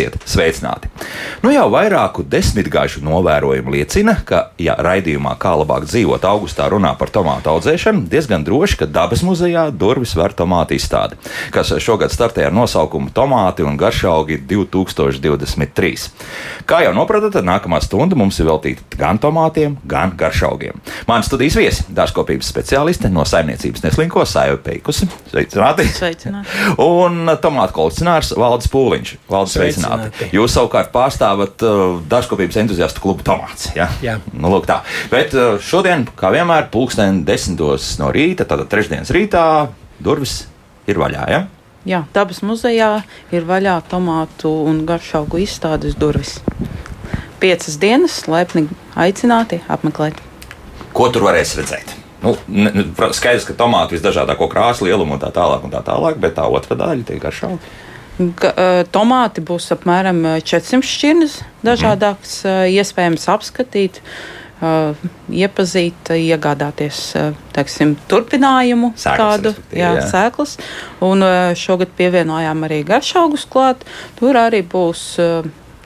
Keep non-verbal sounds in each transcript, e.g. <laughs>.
Esiet sveicināti! Nu jau vairāku desmitgažu novērojumu liecina, ka, ja raidījumā kā labāk dzīvot augustā runā par tomātu audzēšanu, diezgan droši, ka dabas muzejā durvis var tomātu izstādi, kas šogad startē ar nosaukumu Tomāti un garšaugi 2023. Kā jau nopratat, nākamā stunda mums ir veltīta gan tomātiem, gan garšaugiem. Mani studijas viesi - dārzkopības speciāliste no saimniecības neslinko Saiva Peikusi. Sveicināti! Sveicināti. Un tomātu kolekcionārs Valdis Pūliņš. Valdis, sveicināti. Sveicināti. Jūs savukārt pārstāvat uh, dārzkopības entuziastu klubu Tomāts. Ja? Jā. Nu, lūk, tā. Bet uh, šodien, kā vienmēr, pulksten desmitos no rīta, tātad trešdienas rītā, durvis ir vaļā. Ja? Jā, dabas muzejā ir vaļā tomātu un garšaugu izstādes durvis. Piecas dienas, laipni aicināti apmeklēt. Ko tur varēs redzēt? Nu, protams, skaidrs, ka tomātu visdažādāko krāsu, lielumu un tā tālāk, un tā tālāk, bet tā otra daļa - tie garšaugi. Tomāti būs apmēram eh, 400 šķirnes, dažādākas, mm. iespējams apskatīt, eh, iepazīt, iegādāties eh, teiksim, turpinājumu Sēklas, kādu jā, jā. sēklas. Un eh, šogad pievienojām arī garšaugus klāt. Tur arī būs.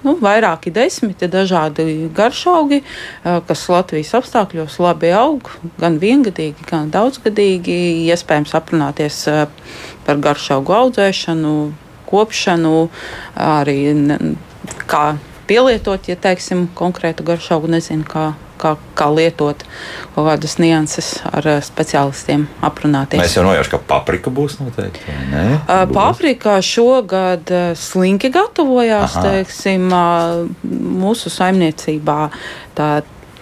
Nu, vairāki desmiti dažādi garšaugi, kas Latvijas apstākļos labi aug, gan viengadīgi, gan daudzgadīgi. Iespējams aprunāties par garšaugu audzēšanu, kopšanu, arī kā pielietot, ja teiksim, konkrētu garšaugu nezinu, kā, kā, kā lietot kaut kādas nianses ar eh, speciālistiem aprunāties. Mēs jau nojaušam, ka paprika būs noteikti. ne? Uh, Būs. Paprikā šogad uh, slinki gatavojās, Aha. teiksim, mūsu saimniecībā. Tā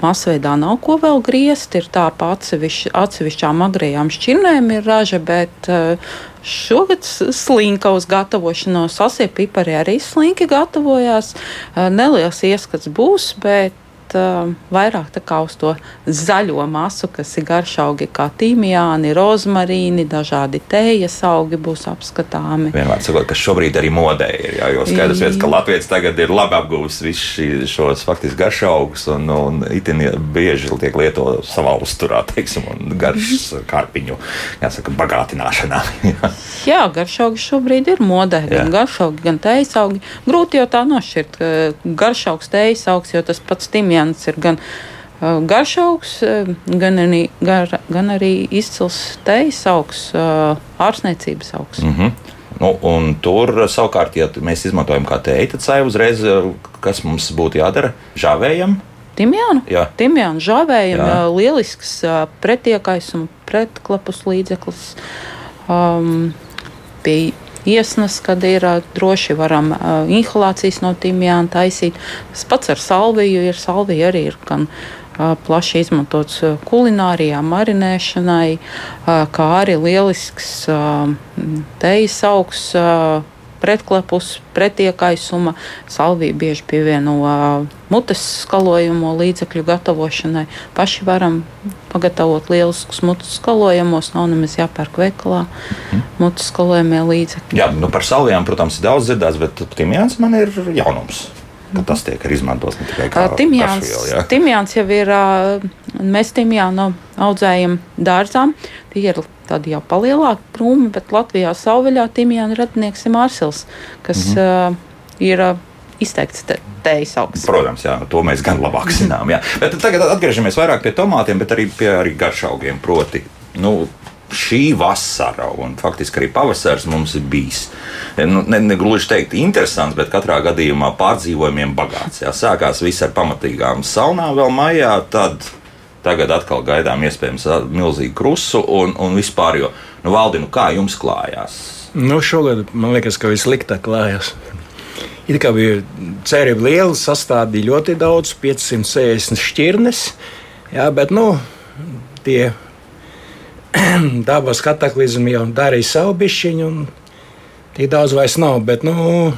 masveidā nav ko vēl griezt, ir tā pa atsevišķ, atsevišķām agrējām šķirnēm ir raža, bet uh, šogad s- slinka uz gatavošanos, sasie pipari arī slinki gatavojās. Uh, Neliels ieskats būs, bet uh, vairāk uz to zaļo masu, kas ir garšaugi kā tīmijāni, rozmarīni, dažādi tējas augi būs apskatāmi. Vienmēr sakot, ka šobrīd arī modē ir. Jā, jo skaidrs, viens, ka Latvijas tagad ir labi apgūlis visus šos faktiski garšaugus un, un itin bieži tiek lietots savā uzturā, teiksim, un garšas kārpiņu, jāsaka, bagātināšanā. Jā. <laughs> Jā, garšaugi šobrīd ir modē. Jā. Gan garšaugi, gan tējas augi. Grūti jau tā nošķirt. ka Garšaugs, tējas augs, jo tas pats timjans ir gan uh, garšaugs, uh, gan arī, gar, gan arī izcils tējas augs, uh, ārsniecības augs. Mm. Mhm. Nu, un tur savukārt, ja mēs izmantojam kā tēju, tad sai uzreiz, kas mums būtu jādara, žāvējam. Timjānu? Jā. Timjānu žāvējam, Jā. lielisks pretiekais un pretklapus līdzeklis. Um, pie iesnas, kad ir droši varam inhalācijas no timjāna taisīt. Tas pats ar salviju ir. Salvija arī ir gan plaši izmantots kulinārijā, marinēšanai, kā arī lielisks tejas augs. Pretklapus, pretiekaisuma, salvija bieži pievieno mutes skalojumu līdzekļu gatavošanai. Paši varam pagatavot lieliskus mutes skalojumus, nav nemaz jāpērk veikalā mutes skalojumie līdzekļi. Jā, nu par salvijām, protams, ir daudz dzirdēts, bet timjāns man ir jaunums. Ka tas tiek arī izmantots ne tikai kā Timjāns, garšviela, jā. timjāns jau ir, mēs timjānu audzējam dārzām. Tie ir tādi jau palielāki krūmi, bet Latvijā savvaļā timjāna radinieks ir Mārsils, kas mm -hmm. uh, ir uh, izteikts te, tejas augsts. Protams, jā, to mēs gan labāk zinām. Jā. Bet tagad atgriežamies vairāk pie tomātiem, bet arī pie arī garšaugiem. Proti, nu, šī vasara un faktiski arī pavasaris mums ir bijis. Nu, ne, ne gluži teikt, interesants, bet katrā gadījumā pārdzīvojumiem bagāts. Jā. Sākās viss ar pamatīgām saunām vēl maijā, tad tagad atkal gaidām iespējams milzīgu krusu un, un vispār. Jo, nu, Valdi, nu, kā jums klājās? Nu, šogad man liekas, ka vissliktāk klājās. It kā bija cerība liela, sastādīja ļoti daudz, 560 šķirnes. Jā, bet nu, tie <clears throat> dabas kataklizmi jau darīja savu bišķiņu, un tik daudz vairs nav. Bet nu,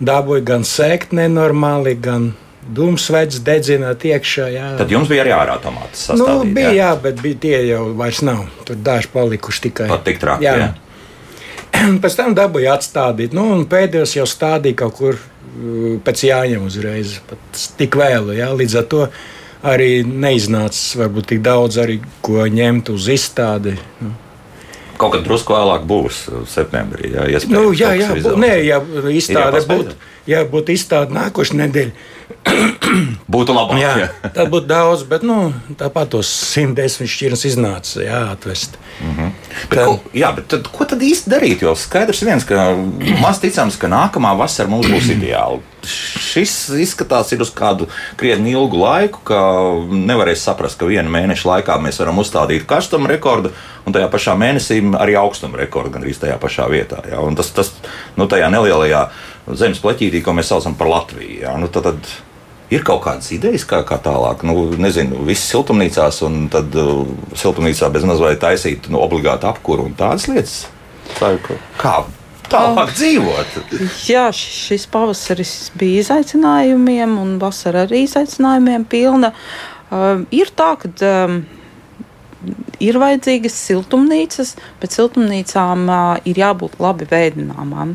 dabūja gan sēkt nenormāli, gan dūmsveids dedzināt iekšā. Jā. Tad jums bija arī ārā tomātas Nu, bija, jā, bet bija tie jau vairs nav. Tur daži palikuši tikai. Pat tik traki, jā. <clears throat> Pēc tam dabūja atstādīt. Nu, un pēdējos jau stādīja kaut kur uh, pēc jāņem uzreiz. Pat tik vēlu. Jā, līdz ar to arī neiznāca varbūt tik daudz, arī, ko ņemt uz izstādi. Nu. Kaut kad drusku vēlāk būs septembrī. Jā, nu, jā, jā, bū, nē, ja izstāde būtu, ja būtu izstāde nākošais nedēļa. <coughs> būtu labi. Jā, jā. tad būtu daudz, bet nu, tāpat tos 110 šķirnes iznāca jā, atvest. Mm -hmm. bet, ko, jā, bet tad, ko tad īsti darīt? Jo skaidrs viens, ka <clears throat> maz ticams, ka nākamā vasara mums būs ideāla. Šis izskatās ir uz kādu krietni ilgu laiku, ka nevarēs saprast, ka vienu mēnešu laikā mēs varam uzstādīt karstuma rekordu, un tajā pašā mēnesī arī augstuma rekordu gandrīz tajā pašā vietā. Un tas, tas nu, tajā nelielajā zemes pleķītī, ko mēs saucam par Latviju. Jā. Nu, tad, tad Ir kaut kādas idejas, kā, kā tālāk, nu, nezinu, visas siltumnīcās, un tad uh, siltumnīcā bez mazliet taisīt nu, obligāti apkuru un tādas lietas. Tā, kā tālāk uh, dzīvot? Jā, šis pavasaris bija izaicinājumiem, un vasara arī izaicinājumiem pilna. Uh, ir tā, ka. Um, ir vajadzīgas siltumnīcas, bet siltumnīcām uh, ir jābūt labi veidināmām.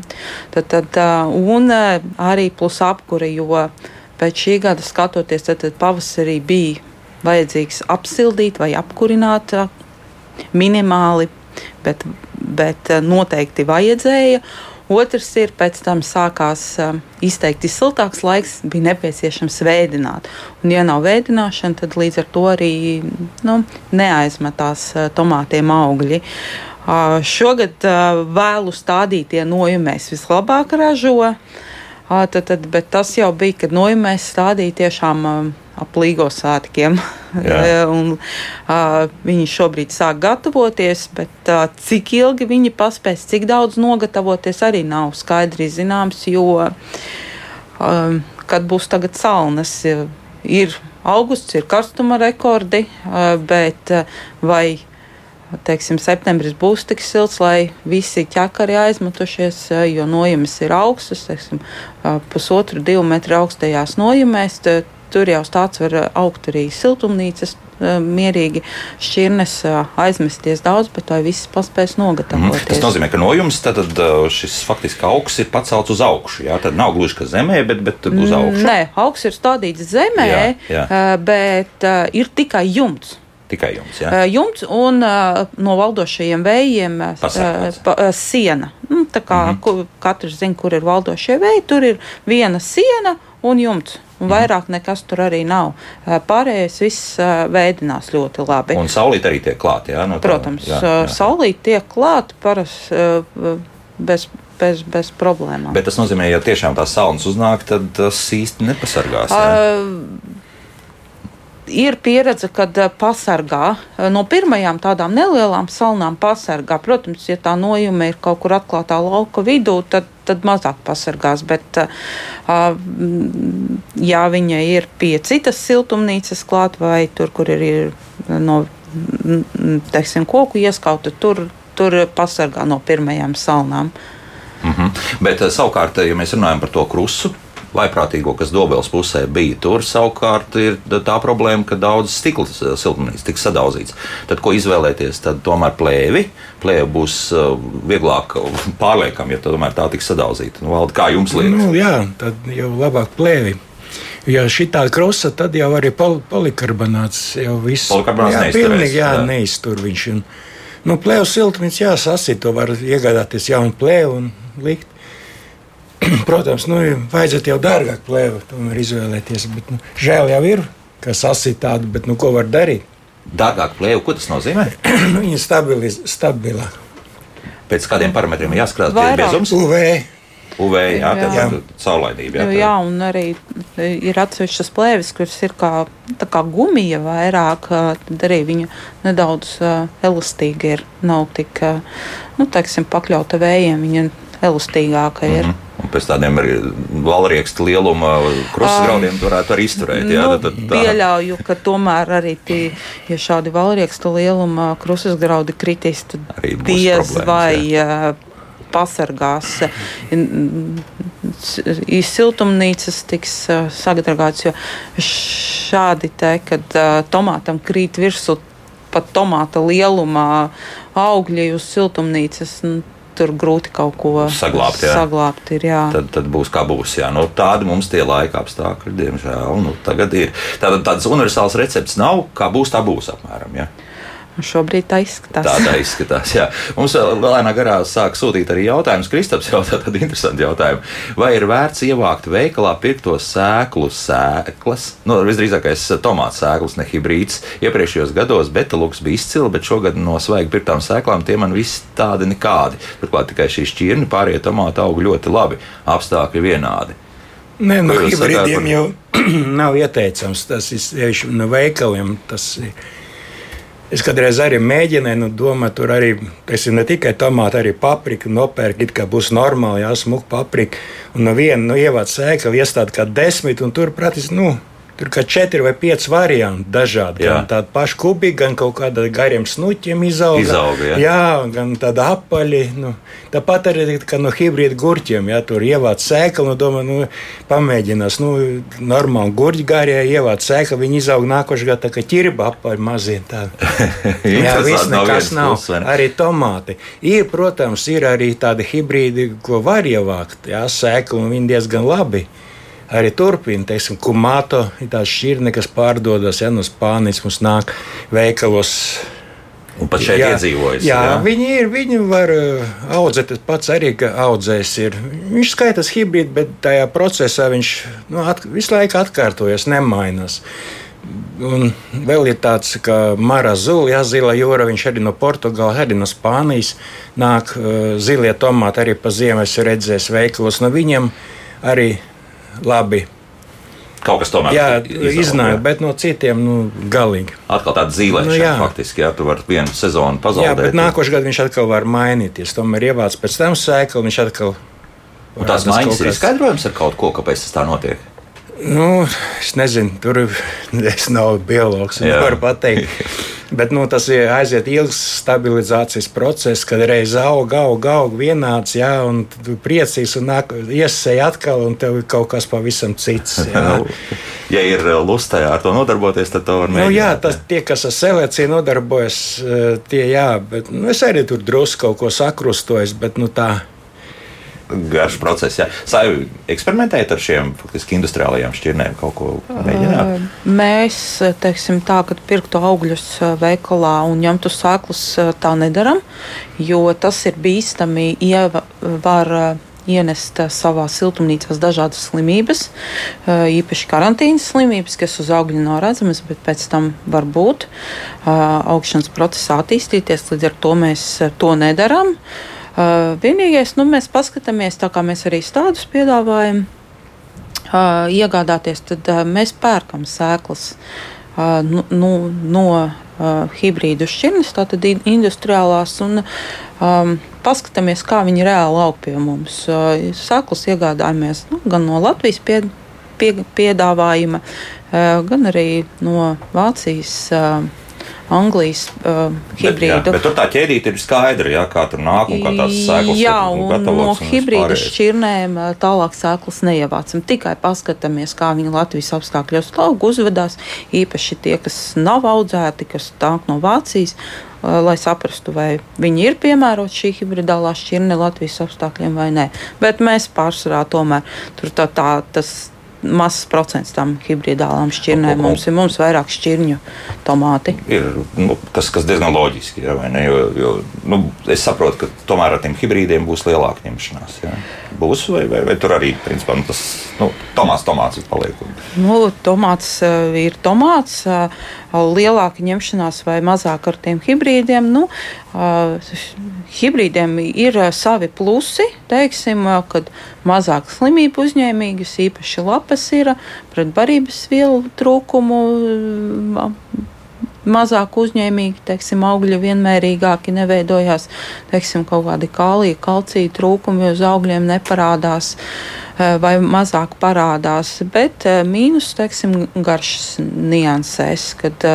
Tad, tad, uh, un uh, arī plus apkure, jo uh, pēc šī gada skatoties, tad, tad pavasarī bija vajadzīgs apsildīt vai apkurināt minimāli, bet, bet noteikti vajadzēja. Otrs ir, pēc tam sākās izteikti siltāks laiks, bija nepieciešams veidināt. Un, ja nav veidināšana, tad līdz ar to arī nu, neaizmetās tomātiem augļi. Šogad vēlu stādītie nojumi mēs vislabāk ražojam. Tad, tad, bet tas jau bija, kad nu, mēs stādījām tiešām ap līgo svētkiem. <laughs> un, uh, viņi šobrīd sāk gatavoties, bet uh, cik ilgi viņi paspēs, cik daudz nogatavoties, arī nav skaidri zināms. Jo uh, kad būs tagad salnas, ir augusts, ir karstuma rekordi, uh, bet uh, vai teiksim, septembris būs tik silts, lai visi ķekari aizmetušies, jo nojumes ir augstas, teiksim, pusotru, divu metru augstajās nojumēs. Tur jau tāds var augt arī siltumnīcas, mierīgi šķirnes aizmesties daudz, bet vai viss paspēs nogatavoties. Mm. Tas nozīmē, ka nojums tad, šis faktiski augsts ir pacelts uz augšu. Jā? Tad nav gluži kā zemē, bet, bet uz augšu. Nē, augsts ir stādīts zemē, jā, jā. bet ir tikai jumts. Tikai jums, jā? Jumts un no valdošajiem vējiem Pasargāts. siena. Nu, tā kā mm -hmm. katrs zina, kur ir valdošie vēji, tur ir viena siena un jumts. Un mhm. vairāk nekas tur arī nav. Pārējais viss veidinās ļoti labi. Un saulīt arī tiek klāta. Jā, no tā, Protams, jā, jā. saulīt tiek klāta parasti bez, bez, bez problēmām. Bet tas nozīmē, ja tiešām tā saules uznāk, tad tas īsti nepasargās. Uh, ir pieredze, kad eh, pasargā eh, no pirmajām tādām nelielām salnām pasargā. Protams, ja tā nojuma ir kaut kur atklātā lauka vidū, tad, tad mazāk pasargās. Bet, uh, ja viņa ir pie citas siltumnīcas klāt vai tur, kur ir no teiksim, koku ieskauta, tur, tur pasargā no pirmajām salnām. Mm -hmm. Bet savukārt, ja mēs runājam par to krustu, vaiprātīgo, kas Dobeles pusē bija. Tur savukārt ir tā problēma, ka daudz stikla siltumnīcas tiks sadauzīts. Tad, ko izvēlēties, tad tomēr plēvi. Plēvi būs uh, vieglāk <laughs> pārliekam, ja tomēr tā tiks sadauzīta. Nu, Valdi, kā jums liekas? Nu, jā, tad jau labāk plēvi. Ja šī tāda krosa, tad jau arī pol polikarbonāts jau viss. Polikarbonāts jā, pilnīgi, jā, jā. neiztur viņš. Un, nu, plēvu siltumnīca jāsasīt, to var iegādāties jaunu plēvu un likt. <clears throat> Protams, nu, vajadzētu jau dārgāk plēvu tomēr izvēlēties. Bet, nu, žēl jau ir, ka sasīt tādu, bet nu, ko var darīt? Dārgāk plēvu, ko tas nozīmē? <clears throat> Nu, viņa ir stabila. Pēc kādiem parametriem jāskatās, kāda ir biezums? UV. UV, jā, jā. tā ir caurlaidība. Jā, jā, un arī ir atsevišķas plēves, kuras ir kā, kā gumija vairāk, tad arī viņa nedaudz uh, elastīga ir. Nav tik, uh, nu, teiksim, pakļauta vējiem, viņa elastīgāka ir. Mm -hmm. Pēc tādiem valriekstu lieluma krustgraudiem varētu arī izturēt. Jā, nu, tad, tā. Pieļauju, ka tomēr arī tie, ja šādi valriekstu lieluma krustgraudi kritīs, tad diez vai jā. pasargās. Siltumnīcas tiks sagatavotas, jo šādi te, kad tomātam krīt virsū pat tomāta lielumā augļi uz siltumnīcas. Nu, tur grūti kaut ko saglabāt. Saglabāt ir, jā. tad, tad būs kā būs. Jā. Nu, tādi mums tie laika apstākļi, diemžēl, nu, tagad ir. Tātad tādas universālas receptes nav, kā būs, tā būs apmēram. Jā. Šobrīd tā izskatās. Tā tā izskatās. Jā. Mums vēl lēnā garā sāk sūtīt arī jautājumus. Kristaps jautā tādu <laughs> interesantu jautājumu. Vai ir vērts ievākt veikalā pirktos sēklu sēklas? Nu, visdrīzākais tomātu sēklas, ne hibrīds. Iepriekšējos gados betaluks bija izcili, bet šogad no svaigi pirktām sēklām tie man visi tādi nekādi. Turklāt tikai šī šķirni pārējie tomāti aug ļoti labi. Apstākļi vienādi. Nē, no hibridiem par- jau <clears throat> nav ieteicams. Tas ir tieši no veikaliem. Tas, ir- es kādreiz arī mēģināju, nu, domāt, tur arī ir ne tikai tomāti, arī paprika, nopērk, it kā būs normāli, jāsmuk paprika. Un no viena nu, ievāc sēklu, iestāda kā desmit, un tur praktiski, nu, tur kā četri vai pieci varianti dažādi. Jā. Gan tāda paša kubika, gan kaut kāda gariem snuķiem izauga. Izauga, jā. jā, gan tāda apaļa. Nu, tāpat arī no hibrīda gurķiem. Ja, tur ievāc sēklu, nu, domā, nu, pamēģinās. Nu, normāli gurķi garie ievāc sēklu, viņi izaug nākošais gads, tā kā ķirba apaļ mazie. tādi. <laughs> Jā, viss nekas nav. vai ne? Arī tomāti. Ir, protams, ir arī tādi hibrīdi, ko var ievākt. Jā, sēklu, un viņi diezgan labi. Arī turpina, teiksim, kumāto ir tā šķirne, kas pārdodas, ja no Spānijas mums nāk veikalos. Un pat šeit iedzīvojas. Jā, jā, viņi ir. Viņi var uh, audzēt. Pats arī audzējs ir. Viņš skaitās hibrīds, bet tajā procesā viņš nu, at, visu laiku atkārtojas, nemainās. Un vēl ir tāds, ka Mara Zula, jā, zila jūra, viņš arī no Portugāles, arī no Spānijas nāk uh, zilie tomāti arī pa ziemu. Es redzēju veikalos no viņiem arī labi. Kaut kas tomēr Jā, izaug, iznāk, jā. bet no citiem nu, galīgi. Atkal tāda zīlēšana, Nu, jā. faktiski, jā, tu vari vienu sezonu Jā, pazaudēt. bet nākošais gads viņš atkal var mainīties. Tomēr ievāc pēc tam sēklu, viņš atkal. Un tās maiņas ir kas- izskaidrojums ar kaut ko, kāpēc tas tā notiek. Nu, es nezinu, tur <laughs> es nav biologs. Jā. Nevaru pateikt. <laughs> Bet nu, tas ir aiziet ilgs stabilizācijas process, kad reiz aug, aug, aug vienāds, jā, un tu priecīgs un iesēji atkal, un tev ir kaut kas pavisam cits. <laughs> Nu, ja ir uh, lustā ar to nodarboties, tad to var Nu, mēģināt. jā, tas tie, kas ar selekciju nodarbojas, eh, tie jā, bet nu, es arī tur drusku kaut ko sakrustojos, bet nu, tā. Garš process. Jā. Sāju eksperimentēt ar šiem faktiski industriālajām šķirnēm, kaut ko mēģināt. Mēs, teiksim, tā, kad pirktu augļus veikalā un ņemtu sēklus, ā, tā nedaram, jo tas ir bīstami. Ieva var ienest savā siltumnīcās dažādas slimības, īpaši karantīnas slimības, kas uz augļa nav redzamas, bet pēc tam var būt augšanas procesā attīstīties. Līdz ar to mēs to nedaram. Ā, Vienīgais, nu, mēs paskatāmies, tā kā mēs arī stādus piedāvājam uh, iegādāties, tad uh, mēs pērkam sēklas uh, nu, nu, no uh, hibrīdu šķirnes, tātad in- industriālās, un um, paskatāmies, kā viņi reāli aug pie mums. Uh, sēklas iegādājamies nu, gan no Latvijas pie, pie, piedāvājuma, uh, gan arī no Vācijas. Uh, Anglijas uh, Bet, jā, hibrīdu. bet tur tā ķēdīte ir skaidra, jā, kā tur nāk un kā tās sēklas Jā, ir gatavotas no pārējais. šķirnēm ā, tālāk sēklas neievācam. Tikai paskatāmies, kā viņi Latvijas apstākļos aug, uzvedās. Īpaši tie, kas nav audzēti, kas nāk no Vācijas, ā, lai saprastu, vai viņi ir piemēroti šī hibridālā šķirne Latvijas apstākļiem vai nē. Bet mēs pārsvarā tomēr tur tā, tā tas. Mazs procents tam hibridālām šķirnēm. Un- un- Mums ir mums vairāk šķirņu tomāti. ir nu, kas, kas diezgan loģiski. Vai ne? jo, jo, nu, es saprotu, ka tomēr ar tiem hibrīdiem būs lielāka ņemšanās. Jā. Būs, vai, vai, vai tur arī principā, nu, tas nu, tomāts, tomāts ir paliek. Nu, tomāts uh, ir tomāts. Uh, lielāka ņemšanās vai mazāk ar tiem hibrīdiem. Nu, hibrīdiem ir uh, savi plusi, teiksim, uh, kad mazāk slimību uzņēmīgas, īpaši lapas ir uh, pret barības vielu trūkumu. Uh, mazāk uzņēmīgi, teiksim, augļi vienmērīgāki neveidojās, teiksim, kaut kādi kālija, kalcija trūkumi uz augļiem neparādās vai mazāk parādās, bet mīnus, teiksim, garšas niansēs, kad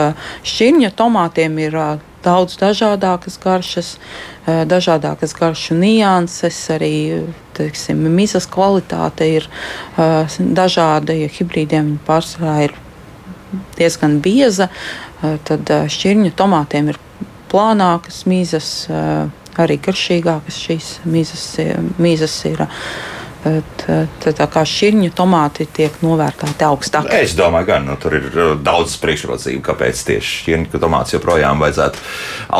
šķirņa tomātiem ir daudz dažādākas garšas, eh, dažādākas garšu nianses, arī teiksim, mizas kvalitāte ir eh, dažāda, ja hibrīdiem pārsvarā ir diezgan bieza, eh, tad šķirņu tomātiem ir plānākas mīzas, eh, arī garšīgākas šīs mīzas, eh, mīzas ir. Tā, tā kā šķirņu tomāti tiek novērtēti augstāk. Es domāju, ka nu, tur ir daudz priekšrocību, kāpēc tieši šķirņu tomātus joprojām vajadzētu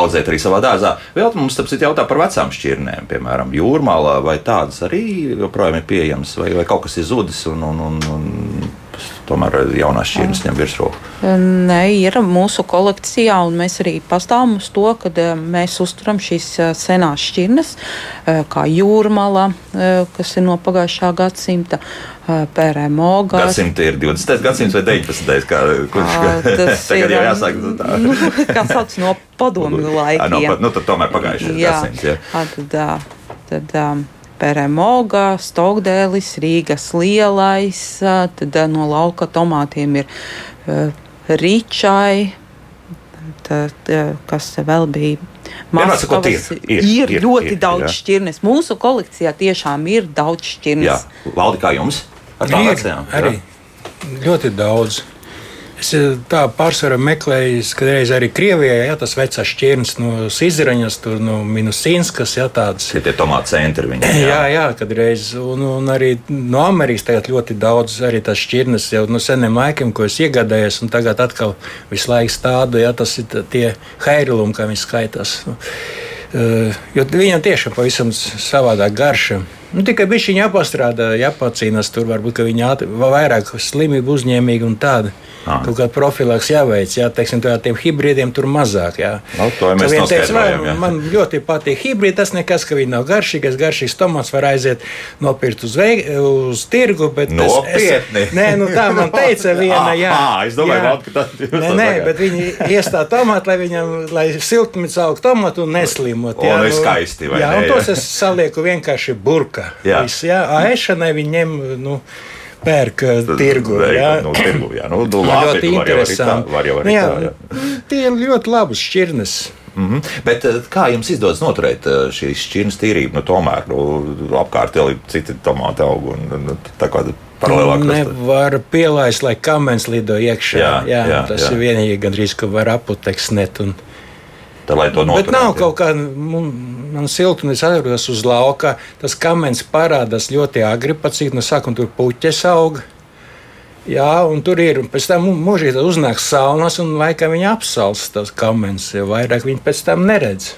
audzēt arī savā dārzā. Vēl mums tāpēc ir jautā par vecām šķirnēm, piemēram, jūrmālā, vai tādas arī joprojām ir pieejamas, vai, vai kaut kas ir zudis un, un, un, un tomēr jaunās šķirnes ņem virsroku? Nē, ir mūsu kolekcijā, un mēs arī pastāvam uz to, ka mēs uzturam šīs senās šķirnes, kā jūrmala, kas ir no pagājušā gadsimta. Pērēmoga. Gadsimta ir 20. gadsimts vai 19. Kā, kurš tas <laughs> tagad ir, jau jāsāk tā? Nu, <laughs> kā sauc no padomju <laughs> laikiem. No, nu, tad tomēr pagājušajā gadsimtā. Jā, tad, tad, tad Peremoga, Stokdēlis, Rīgas lielais, tad no lauka tomātiem ir uh, ričai, tad, kas vēl bija. Maskavas, ir, ir, ir, ir ļoti ir, daudz jā. šķirnes. Mūsu kolekcijā tiešām ir daudz šķirnes. Jā, Valdi, kā jums? Ar tādām vecajām? Ļoti daudz. Es eh, tā pārsvarā meklēju, kad reiz arī Krievijā, ja tas vecais šķirnes no Sizraņas, tur no Minusīnskas, ja tādas. Tie tomāti centri viņi. Jā, jā, jā kad reiz, un, un arī no Amerikas tagad ļoti daudz arī tas šķirnes jau no seniem laikiem, ko es iegādājos, un tagad atkal visu laiku stādu, ja tas ir tie heirilumi, kā viņi skaitās. Uh, jo viņam tiešām pavisam savādāk garša. Nu, tikai bija viņa jāpastrādā, jāpacīnās tur, varbūt viņa vairāk slimību uzņēmīga un tāda. Ah. Kaut kāda profilaks jāveic, jā, teiksim, tādiem hibrīdiem tur mazāk. Jā. No, nu, to mēs teica, vai, man ļoti patīk hibrīdi. Tas nekas, ka viņi nav garšīgas. Garšīgs tomāts var aiziet nopirkt uz, veik, uz tirgu. Nopietni. Es, nē, nu tā man teica <laughs> viena. Jā, ah, es domāju, jā. ka tas ir. Nē, nē, bet viņi iestāja tomātu, lai viņam, lai siltumnīca aug tomātu un neslimot. Jā, un nu, skaisti. Jā, un tos es salieku vienkārši burka. Jā, Viss, jā ēšanai viņiem. Nu, pērk uh, tirgu. Jā, nu, tirgu, jā. Nu, <clears throat> nu, labi, ļoti interesanti. Var jau arī tā, var jau arī tā, jā. Tie ir ļoti labas šķirnes. Mm -hmm. Bet uh, kā jums izdodas noturēt uh, šīs šķirnes tīrību? Nu, tomēr nu, apkārt ir citi tomāti aug. Un, nu, tā kā paralēlāk. Nevar pielaist, lai kamens lido iekšā. Jā, jā, jā, tas jā. ir vienīgi gandrīz, ka var aputeksnet. Un... Tā, lai to noturētu. Bet nav jā. kaut kā man siltumnīca atrodas uz lauka. Tas kamens parādās ļoti agri, pat cik no sākuma tur puķes aug. Jā, un tur ir. Pēc tam mūžīgi uznāk saunas, un laikam viņi apsals tas kamens, jo vairāk viņi pēc tam neredz.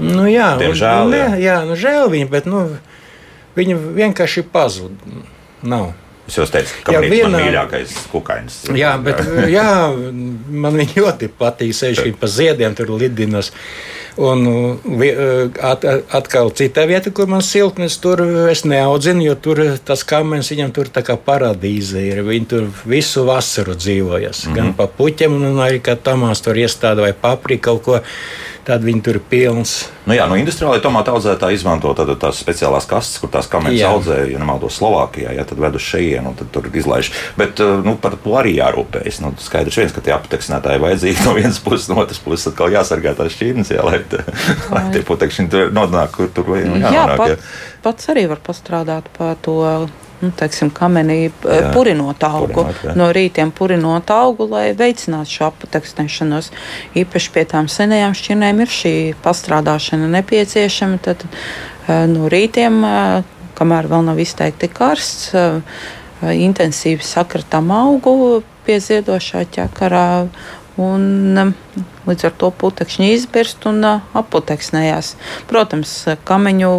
Nu, jā, Diemžēl. Un, ne, jā, nu, žēl viņi, bet nu, viņi vienkārši pazuda. Nav. Es jau teicu, ka tas ir viena... mans mīļākais kukainis. Jā, bet jā, man viņi ļoti patīk. Sevišķi pa ziediem tur lidinas. Un at, atkal citā vieta, kur man siltnes, tur es neaudzinu, jo tur tas kamens viņam tur tā kā paradīze ir. Viņi tur visu vasaru dzīvojas. Mm -hmm. Gan pa puķiem, un arī kā tamās tur iestāda vai paprika kaut ko tad viņi tur ir pilns. Nu jā, no industriālajā tomātu audzētāji izmanto tās speciālās kastes, kur tās kameras audzē, ja nemaldos Slovākijā, ja tad ved uz šejienu un tad tur izlaiž. Bet nu, par to arī jārūpējas. Nu, skaidrs viens, ka tie apteksnētāji vajadzīgi <laughs> no vienas puses, no otras puses atkal jāsargā tās šķirnes, jā, lai, <laughs> lai tie putekšņi tur nonāk, kur tur vajag. Jā, pat, jā. pats arī var pastrādāt par to nu, teiksim, kamenī jā, purinot augu, purinot, jā. no rītiem purinot augu, lai veicinātu šo apatekstēšanos. Īpaši pie tām senajām šķirnēm ir šī pastrādāšana nepieciešama. Tad no rītiem, kamēr vēl nav izteikti karsts, intensīvi sakratām augu pie ziedošā ķekarā. Un, līdz ar to putekšņi izbirst un aputeksnējās. Protams, kameņu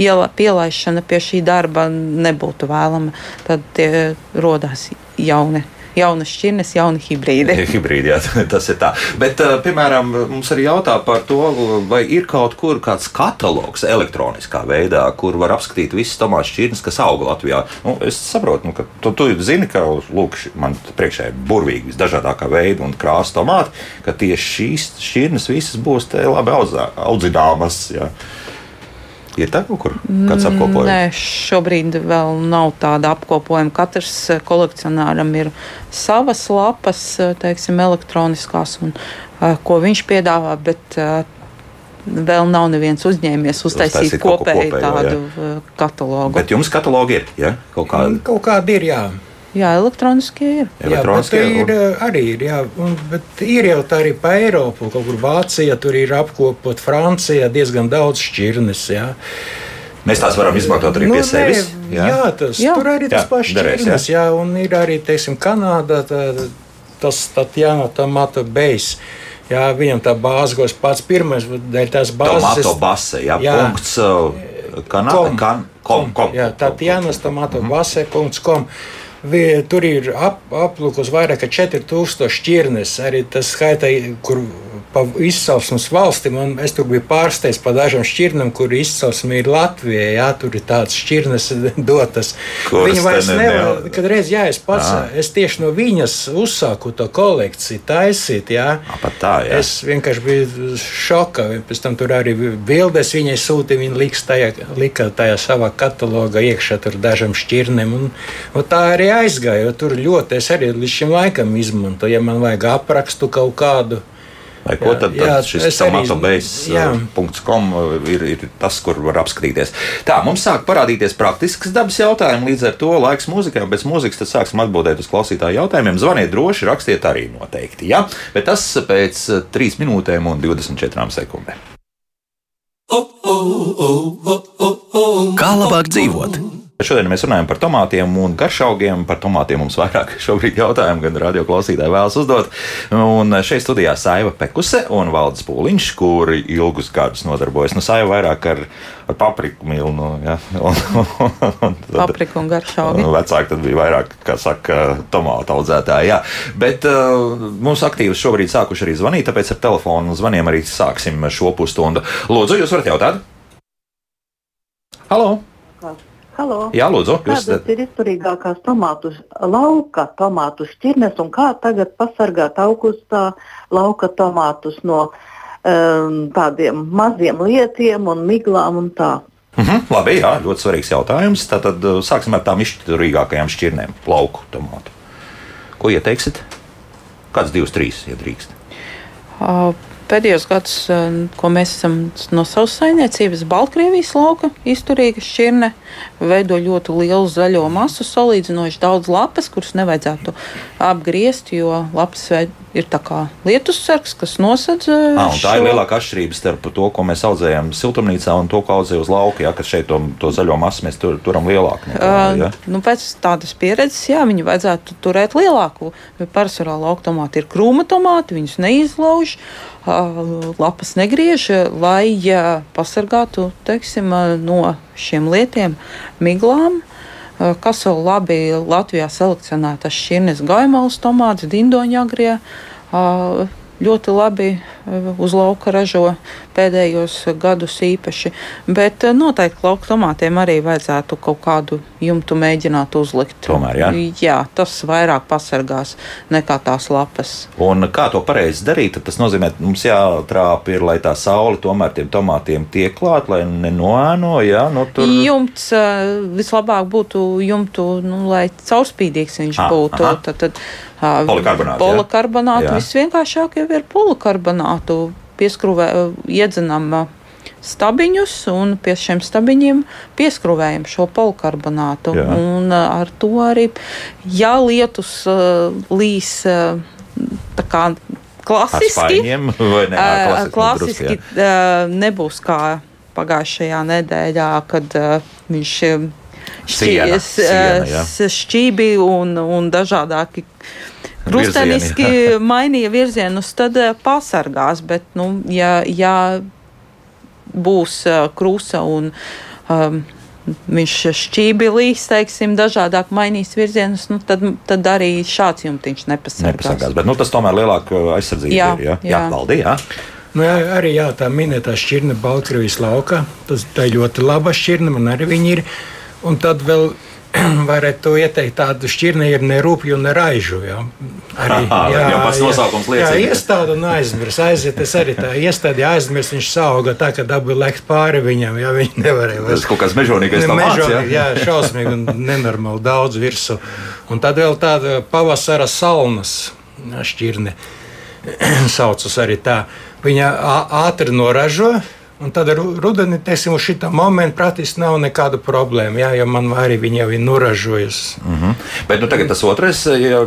iela, pielaišana pie šī darba nebūtu vēlama. Tad tie rodās jauni jaunas šķirnes, jauni hibrīdi. <laughs> hibrīdi jā, <laughs> tas ir tā. Bet, uh, piemēram, mums arī jautā par to, vai ir kaut kur kāds katalogs elektroniskā veidā, kur var apskatīt visas tomātu šķirnes, kas aug Latvijā. Nu, es saprotu, nu, ka tu, tu zini, ka lūk, man priekšā ir burvīgi visdažādākā veida un krāsa tomāti, ka tieši šīs šķirnes visas būs labi audzināmas. Jā. Ir tā kaut kur kāds apkopojums? Nē, šobrīd vēl nav tāda apkopojuma. Katrs eh, kolekcionāram ir savas lapas, eh, teiksim, elektroniskās, un, uh, ko viņš piedāvā, bet vēl nav neviens uzņēmies uztaisīt kopēju kopējo, tādu jā. katalogu. Bet jums katalogi ir, ja? Kaut kādi? Kaut kādi ir, jā. Jā, elektroniskie ir. Elektroniskie jā, ir un... arī ir. Jā, un, bet ir jau tā arī pa Eiropu. Kaut kur Vācijā tur ir apkopot, Francijā diezgan daudz šķirnes. Jā. Mēs tās varam izmantot arī Nu, pie sevis. Jā, jā, tas, Jā. tur arī tas Jā, pats derēs, čirnes, jā. jā, un ir arī, teiksim, Kanādā tā, tas Tatjana Tomata Bejs. Jā, viņam tā bāze, ko es pats pirmais, dēļ tās bāzes. Tomato base, jā, Jā. punkts. uh, Kanā, Kom. kan, kom, kom, Jā, kom, tā kom, Jānis Tomato Base.com. Vi- Tur ir ap, aplūkos vairāk kā 4000 šķirnes. Arī tas skaitā, kur pa izcelsmes valstīm, un es tur biju pārsteigts par dažām šķirnēm, kur izcelsme ir Latvijā. Jā, tur ir tādas šķirnes <laughs> dotas. Kuras Viņa vairs nevar, ne- kad reiz, jā, es pats, Ah. es tieši no viņas uzsāku to kolekciju taisīt, jā. Ā, pat tā, jā. Es vienkārši biju šokā. Pēc tam tur arī bildes viņai sūtīja. Viņa liks tajā, lika tajā savā katalogā iekšā tur dažam šķirnēm. Un, un tā arī aizgāja. jo Tur ļoti es arī līdz šim laikam izmantoju. Ja man vajag aprakstu kaut kādu. Vai ko Jā, tad, jā, tad šis es arī- jā. tomatobase.com ir, ir tas, kur var apskatīties. Tā, mums sāk parādīties praktisks dabas jautājumi, līdz ar to laiks mūzikai, pēc mūzikas tad sāksim atbildēt uz klausītāju jautājumiem. Zvaniet droši, rakstiet arī noteikti, ja? Bet tas pēc 3 minūtēm un 24 sekundēm. Kā labāk dzīvot? Šodien mēs runājam par tomātiem un garšaugiem. Par tomātiem mums vairāk <laughs> šobrīd jautājumu, gan radio klausītāji vēlas uzdot. Un šeit studijā Saiva Pekuse un Valdis Pūliņš, kuri ilgus gadus nodarbojas. Nu, Saiva vairāk ar, ar papriku milnu. Ja? <laughs> Un, un, tad- Paprika un garšaugi. Vecāki tad bija vairāk, kā saka, tomātu audzētāji. Jā. Bet uh, mums aktīvi šobrīd sākuši arī zvanīt, tāpēc ar telefonu zvaniem arī sāksim šo pusstundu. Lūdzu, jūs varat jautāt? Halo! Halo. Jā, lūdzu, jūs Kādas ir izturīgākās tomātu, lauka tomātu šķirnes un kā tagad pasargāt augustā lauka tomātus no um, tādiem maziem lietiem un miglām un tā? Mhm, labi, jā, ļoti svarīgs jautājums. Tātad uh, sāksim ar tām izturīgākajām šķirnēm, lauku tomātu. Ko ieteiksiet? Kāds, divs, trīs, ja drīkst? Ā, Pēdējos gados, ā, ko mēs esam no savas saimniecības, Baltkrievijas lauka izturīga šķirne, veido ļoti lielu zaļo masu, salīdzinoši daudz lapas, kuras nevajadzētu apgriezt, jo lapas ir tā kā lietus sargs, kas nosedz. ā, Ah, un tā ir šo- lielākā atšķirība starp to, ko mēs audzējam siltumnīcā un to, ko audzējam uz lauka. Ja, kad šeit to, to zaļo masu mēs tur, turam lielāku. Nekā, Uh, ja? nu, pēc tādas pieredzes, jā, viņi vajadzētu turēt lielāku. Parasvarā lauka tomāti ir krūma tomāti, viņus neizlauž, uh, lapas negriež, lai pasargātu teiksim, no šiem lietiem, miglām. Uh, Kas vēl labi Latvijā selekcionētas šķirnes, gaimālas tomātus, dindoņagrie. Ļoti labi uh, uz lauka ražo pēdējos gadus īpaši. Bet uh, noteikti lauka tomātiem arī vajadzētu kaut kādu jumtu mēģināt uzlikt. Tomēr, jā? jā tas vairāk pasargās nekā tās lapas. Un kā to pareizi darīt? Tas nozīmē, ka mums jātrāp ir, lai tā saule tomēr tiem tomātiem tiek klāt, lai nenoēno. Ja? Nu, tur... Jumts uh, vislabāk būtu jumtu, nu, lai caurspīdīgs viņš Ah, būtu. aha. Tad, tad, Polikarbonātu Jā. visvienkāršāk jau ir polikarbonātu. Pieskrūvē, iedzenam stabiņus un pie šiem stabiņiem pieskrūvējam šo polikarbonātu. Jā. Un ar to arī, ja lietus līs tā kā klasiski, ne? Klasiski, klasiski drusku, nebūs kā pagājušajā nedēļā, kad viņš ā, Siena, siena, jā. šķībi un, un dažādāki. Krusteniski <laughs> mainīja virzienus, tad ā, pasargās. Bet, nu, ja, ja būs ā, krusta un um, viņš šķībilīs, teiksim, dažādāk mainīs virzienus, nu, tad, tad arī šāds jumtiņš nepasargās. Nepasargās, bet nu, tas tomēr lielāka aizsardzība Jā, ir. Ja? jā. jā Valdi, jā. Nu, jā, arī jā, tā minētā šķirne Baltkrievijas laukā. Tas tā ir ļoti laba šķirne, man arī viņa ir. Un tad vēl <clears throat> varētu to ieteikt, tādu šķirni ir ne rupju, ne raižu. Jā, Jau pats nosaukums liecina. Jā, iestāda un aizmirs. Aiziet, es arī tā iestādi aizmirs, viņš sauga tā, ka dabūja lekt pāri viņam, ja viņi nevarēja. Tas kaut kāds mežonīgais tomāts. Mežonīgi, Jā? jā, šausmīgi un nenormāli daudz virsū. Un tad vēl tāda pavasara salnas šķirne <clears throat> saucas arī tā. Viņa ātri noražo. Un tad ru- rudenī, teiksim, uz šitā momenta praktiski nav nekādu problēmu, jā, jo man arī viņa jau ir noražojusi. Mhm. Bet nu, tagad tas otrais ja,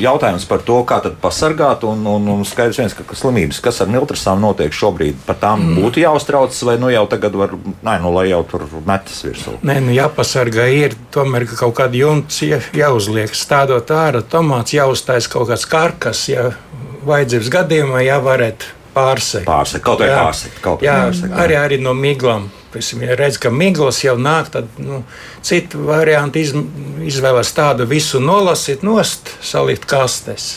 jautājums par to, kā tad pasargāt. Un, un, un skaidrs, viens, ka slimības, kas ar miltrasām notiek šobrīd, par tām mm. būtu jāuztraucas, vai nu jau tagad var, nē, nu, lai jau tur metas virsū. Nē, nu jāpasargā ir tomēr ka kaut kāda jumts jā, jāuzliek. Stādot ārā tomāts, jāuztais kaut kāds karkas, ja vajadzības gadījumā jāvarētu pārsekt. Pārsekt, kaut vai pārsekt, kaut vai jā, pārsekt, jā. arī, arī no miglām. Piemēram, ja redz, ka miglas jau nāk, tad nu, citu variantu iz, izvēlas tādu visu nolasīt, nost, salikt kastes.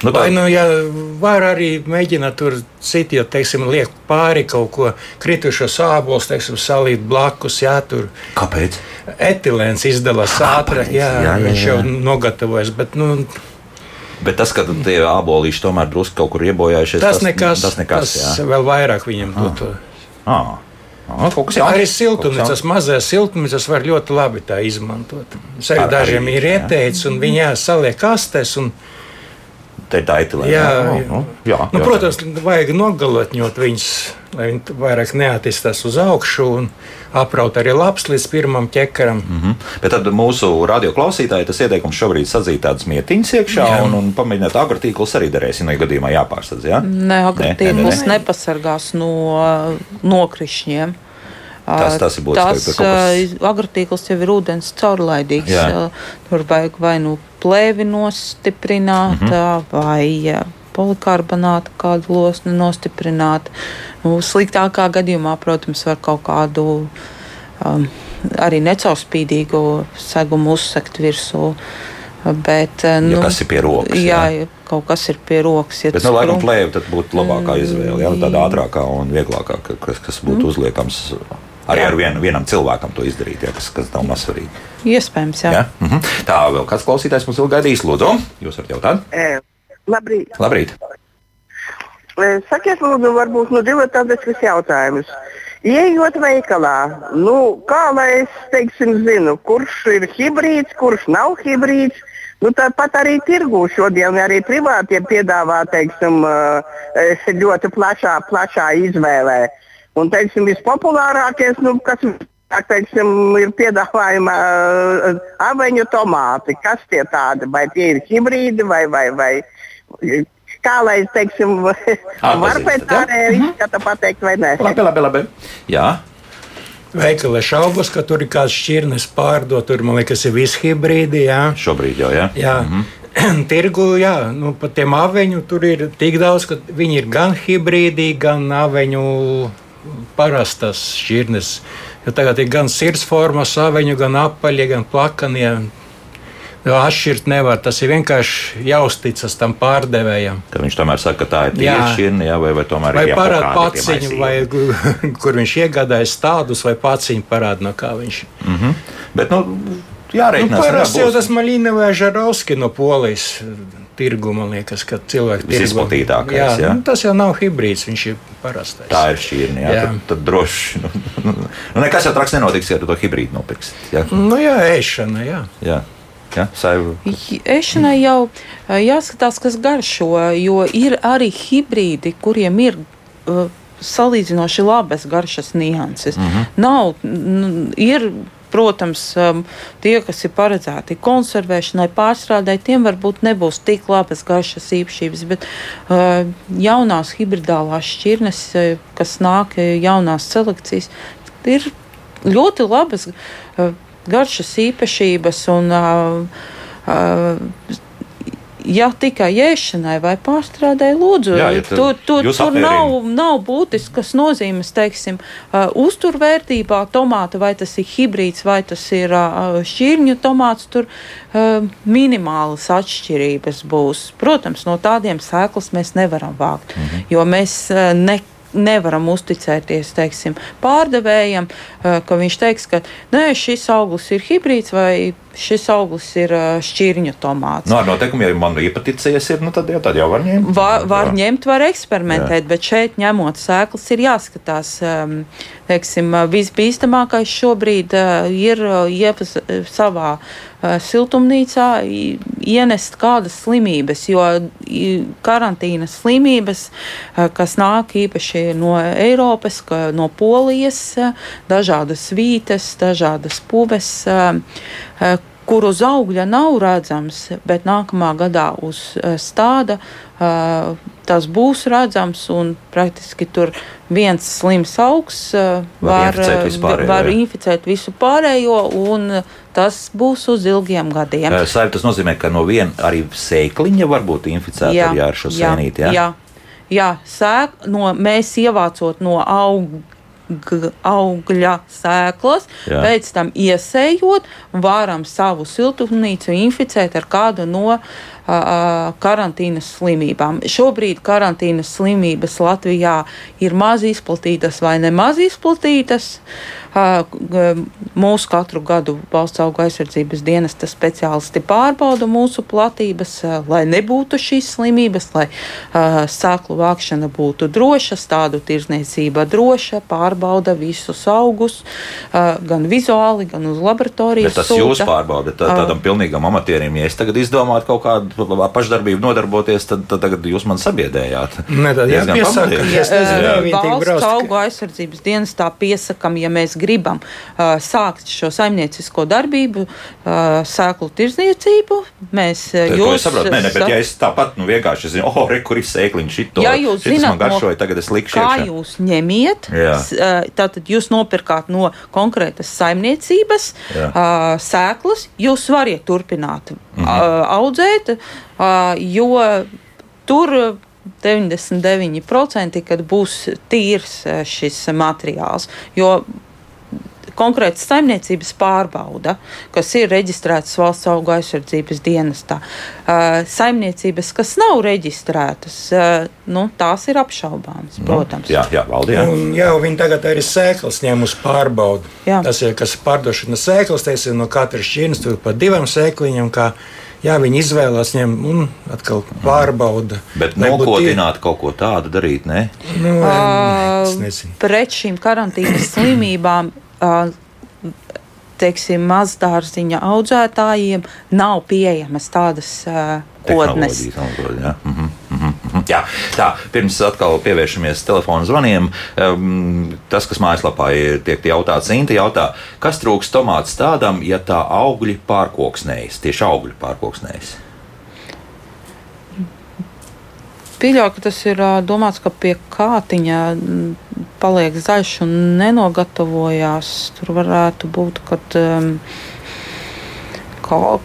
Nu, Vai tā, nu, ja var arī mēģināt tur citu, ja, teiksim, liek pāri kaut ko kritušo sābolus, teiksim, salīt blakus, jā, tur kāpēc? etilēns izdalās ātri, jā, jā, jā, viņš jau jā. nogatavojas, bet, nu, Bet tas, ka tie abolīši tomēr drusku kaut kur iebojājušies, tas nekas, Tas nekas, tas jā. vēl vairāk viņam dotu. Ah. Ah, jauns. Arī siltumnīcas, mazais siltumnīcas var ļoti labi tā izmantot. Es arī Ar- dažiem arī, ir ieteicis, un viņi saliek kastēs. Un, Te ir tā etilēna. jā, jā, nu, jā, nu, jā. protams, vajag nogalotņot viņus, lai viņi vairāk neattīstās uz augšu un apraut arī labs līdz pirmam ķekaram. Mhm. Bet tad mūsu radioklausītāji tas ieteikums šobrīd sadzīt tādas mietiņas iekšā Jā. un, un pamēģināt agrotīklus arī darēs, ja no gadījumā jāpārsadz. Ja? Ne, agrotīkls nē, nē. nepasargās no nokrišņiem. Tas- tas ir būtiski, Tas kas- ā, agrotīkls jau ir ūdens caurlaidīgs. Jā. ā, Tur vajag vai nu plēvi nostiprināt, Mhm. ā, vai ā, polikarbonātu kādu losni nostiprināt. Nu, sliktākā gadījumā, protams, var kaut kādu um, arī necaurspīdīgu segumu uzsekt virsū. Bet, Ja kas ir pie rokas, Jā, jā. kaut kas ir pie rokas. Ja Bet, nu, laikam, tad būtu labākā izvēle. Ja? Tāda ātrākā un vieglākā, ka- kas, kas būtu uzliekams arī Jā. ar vien, vienam cilvēkam to izdarīt, ja? kas, kas nav mazsvarīgi. Iespējams, jā. Ja? Mhm. Tā vēl kāds klausītājs mums vēl gaidīs. Lūdzu, jūs varat jautāt? E, Labrīt. Labrīt! Sakiet, lūdzu, varbūt nu, divi tādas jautājumus. Iejot veikalā, nu, kā lai es teiksim, zinu, kurš ir hibrīds, kurš nav hibrīds. Nu, tāpat arī tirgū šodien arī privātie piedāvā teiksim, ļoti plašā, plašā izvēlē. Un teiksim, vispopulārākais, nu, kas tā, teiksim, ir piedāvājuma uh, aveņu tomāti. Kas tie tādi? Vai tie ir hibrīdi vai, vai, vai kā lai es teiksim, var Atpazīstat, pēc ārējā izskata pateikt vai nē? Labi, labi, labi. Jā, Veikali šaubos, ka tur ir kāds šķirnes pārdot. Tur, man liekas, ir visi hibrīdi. Jā. šobrīd jau. Ja? Jā. <clears throat> Tirgu, jā, nu, pat tiem aveņu tur ir tik daudz, ka viņi ir gan hibrīdi, gan aveņu parastas šķirnes. Jo tagad ir gan sirdsformas aveņu, gan apaļie, gan plakanie. Jo Atšķirt nevar. Tas ir vienkārši jāuzticas tam pārdevējam. Ka viņš tomēr saka, ka tā ir Jā. tieši ja? vai, vai tomēr Vai ir parāda paciņu, vai <laughs> kur viņš iegādājas tādus, vai paciņu parāda, no kā viņš ir. Bet, nu, Nu, jārēķinās. Parasti jā, jau tas Maļina vai Žarovski no Polijas tirgu, man liekas, ka cilvēki tirgo. Visizplatītākais, Jā, jā. nu, tas jau nav hibrīds, viņš ir parastais. Tā ir šķirne. Jā, Jā. tad, tad droši. <laughs> Nu, nu, nekas jau traks nenotiks, ja tu to hibrīdu nopirksi. Jā, Nu jā, ēšana, jā. jā. jā saivu. Ēšanai jau jāskatās, kas garšo, jo ir arī hibrīdi, kuriem ir uh, salīdzinoši labas garšas nianses. Mm -hmm. Nav, n, ir, protams, um, tie, kas ir paredzēti konservēšanai, pārstrādē, tiem varbūt nebūs tik labas garšas īpašības, bet uh, jaunās hibridālās šķirnes, uh, kas nāk uh, jaunās selekcijas, ir ļoti labas garšas īpašības un Ja tikai ēšanai vai pārstrādē, lūdzu, Jā, ja tu- tur, tur, tur nav, nav būtiskas nozīmes, teiksim, uh, uzturvērtībā tomāta, vai tas ir hibrīds, vai tas ir uh, šķirņu tomāts, tur uh, minimālas atšķirības būs. Protams, no tādiem sēklas mēs nevaram vākt, Mhm. jo mēs uh, ne, nevaram uzticēties teiksim, pārdevējam, uh, ka viņš teiks, ka nē, šis auglis ir hibrīds vai šis auglis ir šķirņu tomāts. Nu, ar noteikumu, ja man iepaticies, ir, nu, tad, jau, tad jau var ņemt. Var, var Jā. ņemt, var eksperimentēt, Jā. bet šeit ņemot sēklas, ir jāskatās. Teiksim, visbīstamākais šobrīd ir uh, savā siltumnīcā ienest kādas slimības, jo karantīnas slimības, kas nāk īpaši no Eiropas, no Polijas, dažādas vītes, dažādas puves. Kur uz augļa nav redzams, bet nākamā gadā uz eh, stāda uh, tas būs redzams. un Praktiski tur viens slims augs uh, Var inficēt visu pārējo, var jā. inficēt visu pārējo, un tas būs uz ilgiem gadiem. Eh, Saip, tas nozīmē, ka no viena arī sēkliņa var būt inficēta jā, ar, jā, šo sēnīti. Jā, jā, jā sēk, no, mēs ievācot no aug, augļa sēklas, Jā. pēc tam iesējot, varam savu siltumnīcu inficēt ar kādu no uh, karantīnas slimībām. Šobrīd karantīnas slimības Latvijā ir maz izplatītas vai nemaz izplatītas. Uh, Mūsu katru gadu valsts auga aizsardzības dienesta speciālisti pārbauda mūsu platības, lai nebūtu šīs slimības, lai sēklu vākšana būtu droša, tādu tirzniecība droša, pārbauda visus augus, gan vizuāli, gan uz laboratorijas. Bet tas jūs pārbaudat tā, tādam pilnīgam amatierim. Ja es tagad izdomātu kaut kādu pašdarbību nodarboties, tad, tad tagad jūs man sabiedējāt. Ne, tad Diezgan jāpiesaka, Valsts auga aizsardzības dienestā piesakām, ja mēs gribam uh, sākt šo saimniecisko darbību, uh, sēklu tirzniecību. Mēs uh, es saprotu, nē, nē, bet ja es tāpat nu, vienkārši zinu, oh, re, kur ir sēkliņš, šito, Ja jūs zināt, man garšoja, tagad es likšu kā iekšā. jūs ņemiet, Jā. uh, tātad jūs nopirkāt no konkrētas saimniecības Jā. uh, sēklas, jūs varat turpināt Mhm. uh, audzēt, uh, jo tur. uh, 99% kad būs tīrs šis materiāls. Jo konkrētas saimniecības pārbauda, kas ir reģistrētas valsts auga aizsardzības dienestā. Uh, saimniecības, kas nav reģistrētas, uh, nu, tās ir apšaubāmas, protams. Nu, jā, jā, valdi, jā. Un, jā, viņi tagad arī sēklas ņem uz pārbaudu. Jā. Tas ir kas pārdošana sēklas, teiksim, no katras šķirnes tur pa divām sēkliņām. Kā, jā, viņi izvēlās ņem un atkal pārbauda. Bet nokotināt kaut ko tādu darīt, ne? tie- Nu, Uh, es nezinu. pret šīm karantīnas slimībām. Teiksim, mazdārziņa audzētājiem nav pieejamas tādas uh, kodnes. Autodi, jā. Mhm, mhm, mhm. jā, tā, pirms atkal pievēršamies telefonu zvaniem, um, tas, kas mājaslapā ir tiek jautāts, Inta jautā, kas trūks tomāts tādam, ja tā augļi pārkoksnējas, tieši augļi pārkoksnējas? Pieļauju, ka tas ir domāts, ka pie kātiņa mm, paliek zaļš un nenogatavojās. Tur varētu būt, ka um,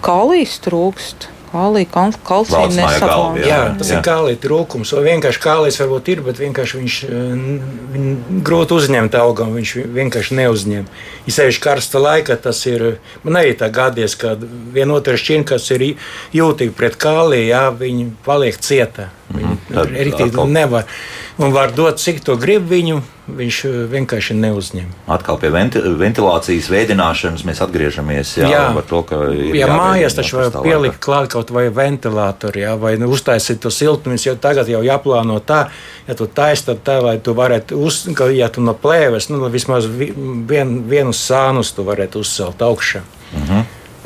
kālijas trūkst. Kālija, kal- kalcija nesafon. Jā, tas jā. ir kālija trūkums. Vai vienkārši kālijas varbūt ir, bet vienkārši viņš eh, grūti uzņemt augam. Viņš vi- vienkārši neuzņem. Ja sevišķi karsta laika, tas ir. Man arī tā gadies, ka viena otra šķirne, kas ir jūtīga pret kāliju, jā, viņi paliek cieta. Viņi Tad arī atkal- tādu nevar. Un var dot, cik to grib viņu, viņš eh, vienkārši neuzņem. Atkal pie venti ventilācijas veidināšanas mēs atgriežamies jā, Jā. to, jāveidina mājās taču var pielikt klāt kaut vai ventilātoru, jā, vai nu, uztaisīt to siltumnīcu, jo tagad jau jāplāno tā, ja tu taisi, tad tā, lai tu varētu, uz, ka, ja tu no plēves, nu, vismaz vi- vien, vienu sānus tu varētu uzcelt augšā.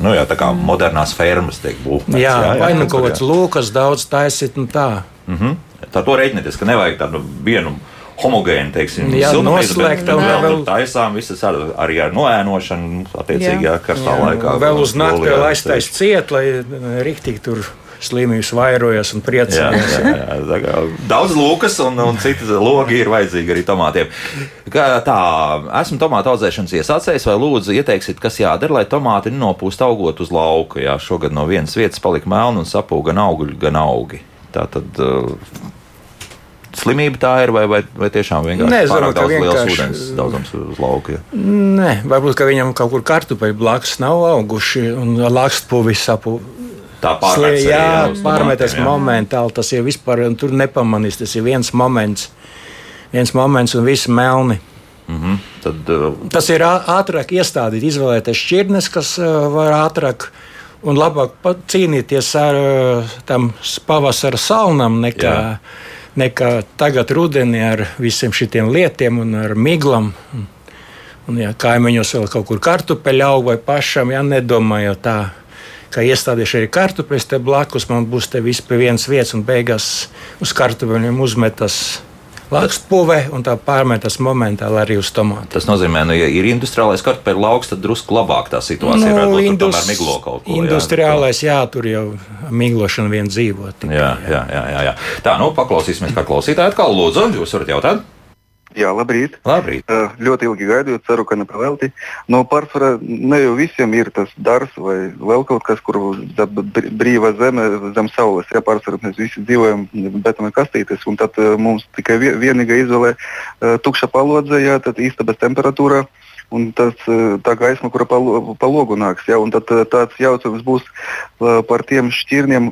Nu, jā, tā kā modernās fermas tiek būvētas. Jā, jā, vai nu kaut kāds lūkas daudz taisīt, un tā. Mhm. Tā to reiķinieties, ka nevajag tādu vienu homogēnu, teiksim, Jā, siltumnīcu, noslēgt bet, bet vēl- vēl taisām visas ar, arī ar noēnošanu, attiecīgi, jā, karstā laikā. Vēl uz nakti vēl aiztaisīt ciet, lai eh, riktīgi tur slimības vairojas un Jā, priecājas. jā, jā, kā daudz lūkas un, un citas logi ir vajadzīgi arī tomātiem. Kā tā, esmu tomātu audzēšanas iesācējs, vai lūdzu ieteiksiet, kas jādara, lai tomāti nenopūst augot uz lauka. Jā, šogad no vienas vietas palika melna un sapūga gan augļi, gan augi. Tā tad uh, slimība tā ir, vai, vai, vai tiešām vienkārši Nē, domāju, daudz liels vienkārši- ūdens daudzums uz lauka. Jā. Nē, varbūt ka viņam kaut kur kartupeļu blakus nav auguši un lakstpuvis sapu. Tā arī, Jā, pārmēties tomātiem, jā. momentāli. Tas ir vispār, un tur nepamanīs. Tas ir viens moments, viens moments un viss melni. Mm -hmm. Tad, uh... Tas ir ātrāk iestādīt, izvēlēties šķirnes, kas uh, var ātrāk un labāk cīnīties ar uh, tam pavasara salnam nekā. Jā nekā tagad rudenī ar visiem šiem lietiem un ar miglām. Un, ja kaimiņos vēl kaut kur kartupeļu aug vai pašam, ja nedomājot tā, ka iestādīšu arī kartupeļus te blakus, man būs te viss pie vienas vietas un beigās uz kartupeļiem uzmetas lakstpūve un tā pārmetas momentāli arī uz tomātu. Tas nozīmē, ka, nu, ja ir industriālais kartupeļu lauks, tad drusku labāk tā situācija nu, ir. Indus, miglo kaut ko. Industriālais, jā, jā tur jau miglošana vien dzīvo. Tikai, jā, jā, jā, jā, jā. Tā, nu, paklausīsimies, kā klausītāji atkal lūdzu, jūs varat jautāt. Jā, labrīt. labrīt. Uh, ļoti ilgi gaidīju, ceru, ka nepavēlti. No pārsvarā ne jau visiem ir tas darbs vai vēl kaut kas, kur brīva zeme zem saules. Jā, pārsvarā mēs visi dzīvojam betona kastītes, un tad uh, mums tikai vienīgā izvēle uh, tukša palodze, jā, tad istabas temperatūra. Uh, un tas, e, tā gaisma, kura pa, pa logu nāks. Ja, tad e, tāds jautājums būs e, par tiem šķirniem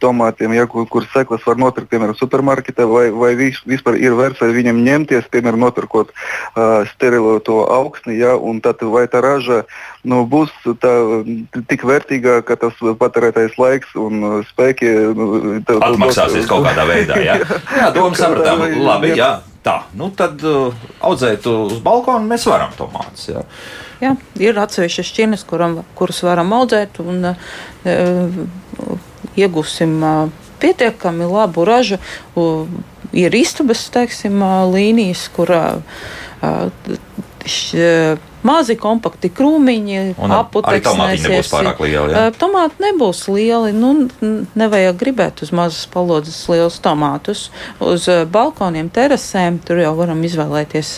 tomātiem, ja, kur, kur seklas var nopirkt, piemēram, supermarketā, vai, vai vispār ir vērts ar viņiem ņemties, piemēram, nopirkot uh, sterilu to augsni, ja, un tad vai tā raža nu, būs tā, tik vērtīga, ka tas patērētais laiks un spēki nu, atmaksāsies kaut kādā veidā. Ja? Jā, <laughs> doma sapratām. Labi, jā. Tā, nu tad uh, audzēt uz balkona mēs varam tomātus. Jā. Jā, ir atsevišķas šķirnes, kuram, kuras varam audzēt un uh, iegūsim uh, pietiekami labu ražu. Uh, ir istabas teiksim, līnijas, kur uh, mazi kompakti krūmiņi, aputekļi. Tomāti nebūs pārāk lieli. Ja? Tomāti nebūs lieli. Nu, nevajag gribēt uz mazas palodzes lielus tomātus. Uz balkoniem, terasēm tur jau varam izvēlēties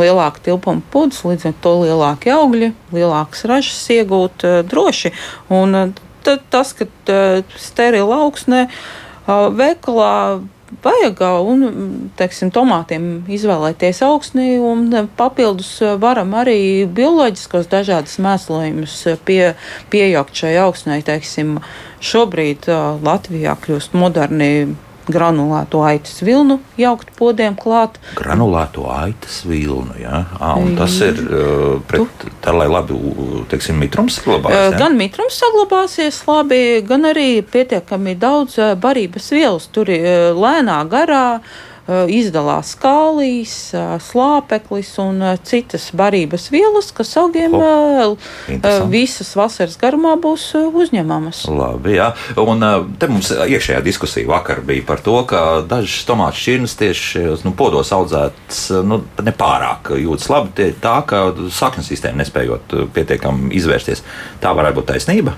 lielāku tilpumu pudus, līdz ar to lielāki augļi, lielākas ražas iegūt droši. Un tas, ka sterila augsnē veikalā vajag un, teiksim, tomātiem izvēlēties augsni, un papildus varam arī bioloģiskos dažādas mēslojumus pie, piejaukt šai augsnei. Teiksim, šobrīd Latvijā kļūst moderni granulēto aitas vilnu jaukt podiem klāt. Granulēto aitas vilnu, jā. À, tas ir uh, pret, tā, lai labi, teiksim, mitrums saglabāsies. Jā? Gan mitrums saglabāsies labi, gan arī pietiekami daudz barības vielas. Tur lēnā garā Eh, izdalās kālijas, eh, slāpeklis un eh, citas barības vielas, kas augiem oh, visas vasaras garumā būs uzņemamas. Labi, jā. Un te mums iekšējā diskusija vakar bija par to, ka dažas tomātu šķirnes tieši nu, podos audzētas nu, nepārāk jūtas labi, tā ka saknes sistēma nespējot pietiekami izvērsties. Tā varētu būt taisnība.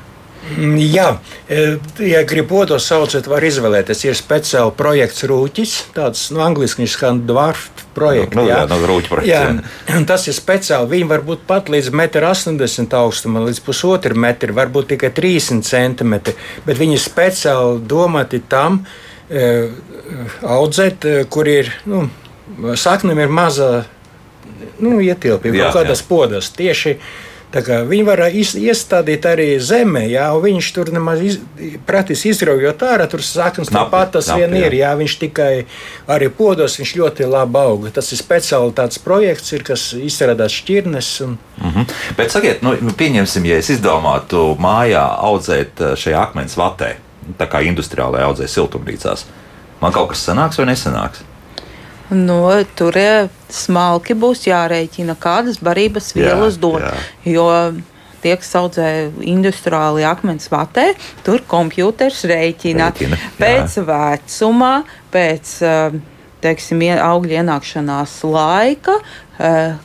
Mm, jā, e, ja grib podos saucēt, var izvēlēties. Ir speciāli projekts Rūķis, tāds no nu, angļuiski skan dvarf projekts. Nu, jā, no Rūķa projekts. Jā, tas ir speciāli. Viņi var būt pat līdz 1,80 m augstumam, līdz pusotru metru, varbūt tikai 30 cm, bet viņi ir speciāli domāti tam e, audzēt, e, kur ir, nu, saknēm ir maza, nu, ietilpība kaut kādas podas. Tieši Viņi var iestādīt arī zemē, jā, un viņš tur nemaz iz, praktiski izraujot ārā, tur saknes tāpat tas vien jā. ir. Jā, viņš tikai arī podos, viņš ļoti labi auga. Tas ir speciāli tāds projekts, ir, kas izstrādās šķirnes. Un... Mm -hmm. Bet sakiet, nu, nu, pieņemsim, ja es izdomātu mājā audzēt eh, šajā akmens vatē, tā kā industriālajā audzē siltumnīcās, man kaut kas sanāks vai nesanāks? Nu, tur smalki būs jārēķina, kādas barības vielas jā, dod. Jā. Jo tie, kas audzē industriāli akmens vatē, tur kompjuters rēķina, rēķina pēc jā. vecuma, pēc eh, teiksim, augļu ienākšanās laika, eh,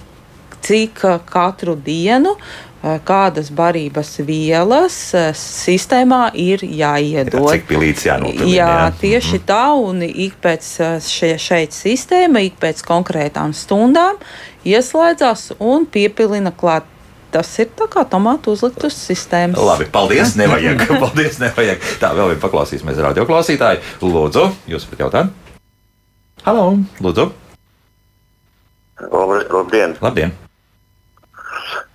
cik katru dienu Eh, kādas barības vielas eh, sistēmā ir jāiedod. Jā, cik pilīts jānopilina. Jā, jā, tieši mm. tā, un ik pēc eh, še, šeit sistēma, ik pēc konkrētām stundām ieslēdzās un piepilina klāt. Tas ir tā kā tomātu uzlikt uz sistēmas. Labi, paldies, nevajag. <laughs> paldies, nevajag. Tā, vēl vien paklausīsimies radio klausītāju. Lūdzu, jūs pat jautājat? Halo, lūdzu. Labdien! Labdien.